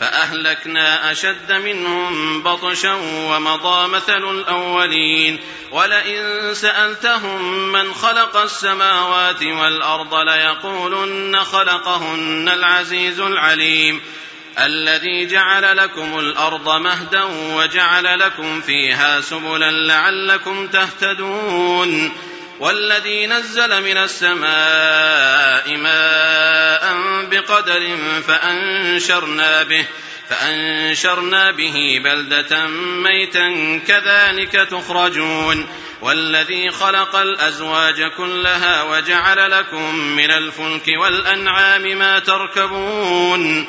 فأهلكنا أشد منهم بطشا ومضى مثل الأولين. ولئن سألتهم من خلق السماوات والأرض ليقولن خلقهن العزيز العليم. الذي جعل لكم الأرض مهدا وجعل لكم فيها سبلا لعلكم تهتدون. والذي نزل من السماء ماء بقدر فأنشرنا به فأنشرنا به بلدة ميتا كذلك تخرجون. والذي خلق الأزواج كلها وجعل لكم من الفلك والأنعام ما تركبون.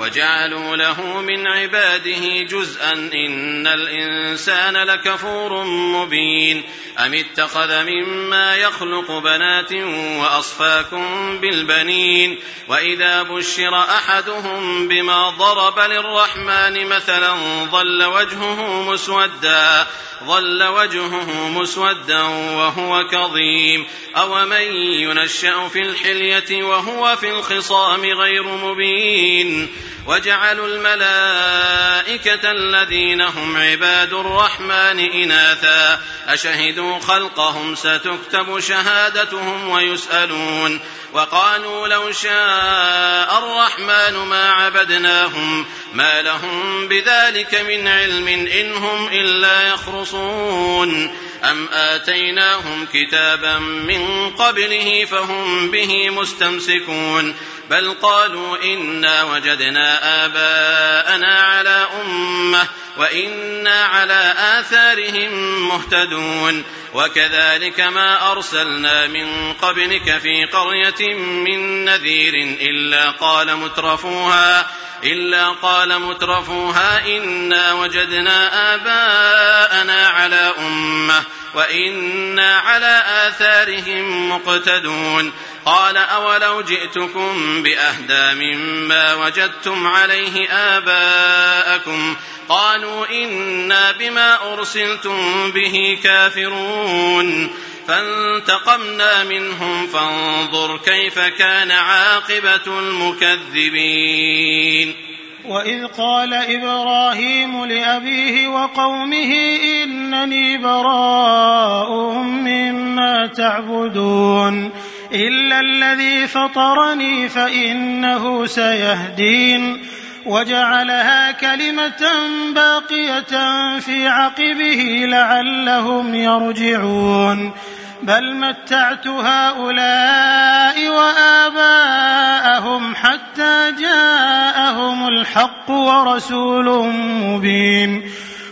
وجعلوا له من عباده جزءا إن الإنسان لكفور مبين أم اتخذ مما يخلق بنات وأصفاكم بالبنين وإذا بشر أحدهم بما ضرب للرحمن مثلا ظل وجهه مسودا ظل وجهه مسودا وهو كظيم أومن ينشأ في الحلية وهو في الخصام غير مبين وجعلوا الملائكة الذين هم عباد الرحمن إناثا. أشهدوا خلقهم ستكتب شهادتهم ويسألون. وقالوا لو شاء الرحمن ما عبدناهم ما لهم بذلك من علم إن هم إلا يخرصون. أم آتيناهم كتابا من قبله فهم به مستمسكون. بل قالوا إنا وجدنا آباءنا على أمة وإنا على آثارهم مهتدون وكذلك ما أرسلنا من قبلك في قرية من نذير إلا قال مترفوها إلا قال مترفوها إنا وجدنا آباءنا على أمة وإنا على آثارهم مقتدون قال أولو جئتكم بأهدى مما وجدتم عليه آباءكم قالوا إنا بما أرسلتم به كافرون فانتقمنا منهم فانظر كيف كان عاقبة المكذبين وإذ قال إبراهيم لأبيه وقومه إنني براء مما تعبدون إلا الذي فطرني فإنه سيهدين وجعلها كلمة باقية في عقبه لعلهم يرجعون. بل متعت هؤلاء وآباءهم حتى جاءهم الحق ورسول مبين.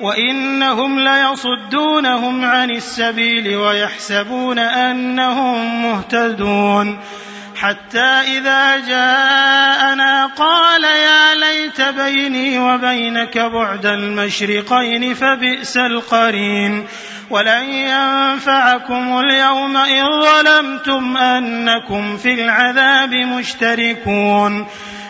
وإنهم ليصدونهم عن السبيل ويحسبون أنهم مهتدون. حتى إذا جاءنا قال يا ليت بيني وبينك بعد المشرقين فبئس القرين. ولن ينفعكم اليوم إن ظلمتم أنكم في العذاب مشتركون.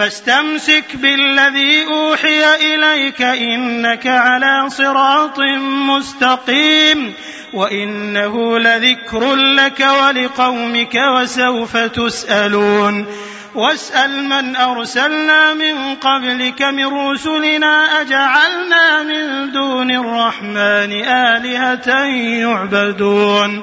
فاستمسك بالذي أوحي إليك إنك على صراط مستقيم وإنه لذكر لك ولقومك وسوف تسألون. واسأل من أرسلنا من قبلك من رسلنا أجعلنا من دون الرحمن آلهة يعبدون.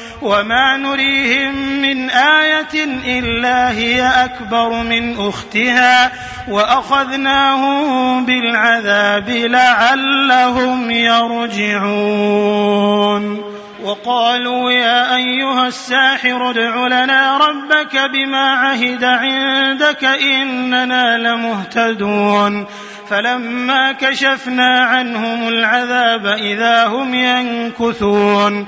وما نريهم من آية إلا هي أكبر من أختها وأخذناهم بالعذاب لعلهم يرجعون وقالوا يا أيها الساحر ادع لنا ربك بما عهد عندك إننا لمهتدون فلما كشفنا عنهم العذاب إذا هم ينكثون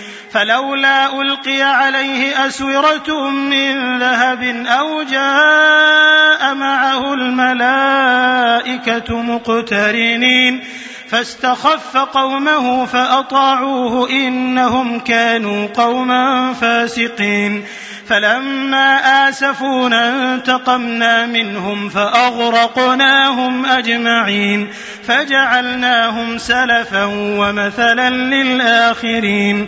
فلولا ألقي عليه أسورة من ذهب أو جاء معه الملائكة مقترنين فاستخف قومه فأطاعوه إنهم كانوا قوما فاسقين فلما آسفونا انتقمنا منهم فأغرقناهم أجمعين فجعلناهم سلفا ومثلا للآخرين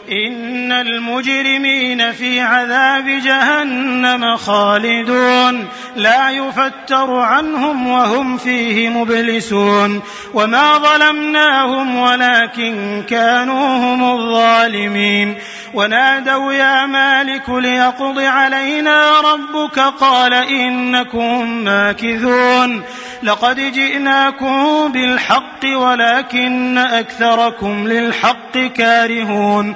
إن المجرمين في عذاب جهنم خالدون. لا يفتر عنهم وهم فيه مبلسون. وما ظلمناهم ولكن كانوا هم الظالمين. ونادوا يا مالك ليقض علينا ربك. قال إنكم ماكثون. لقد جئناكم بالحق ولكن أكثركم للحق كارهون.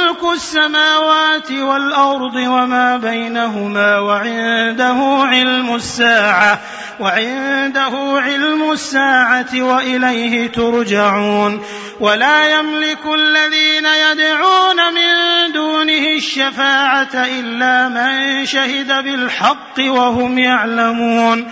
ملك السماوات والأرض وما بينهما وعنده علم الساعة وعنده علم الساعة وإليه ترجعون. ولا يملك الذين يدعون من دونه الشفاعة إلا من شهد بالحق وهم يعلمون.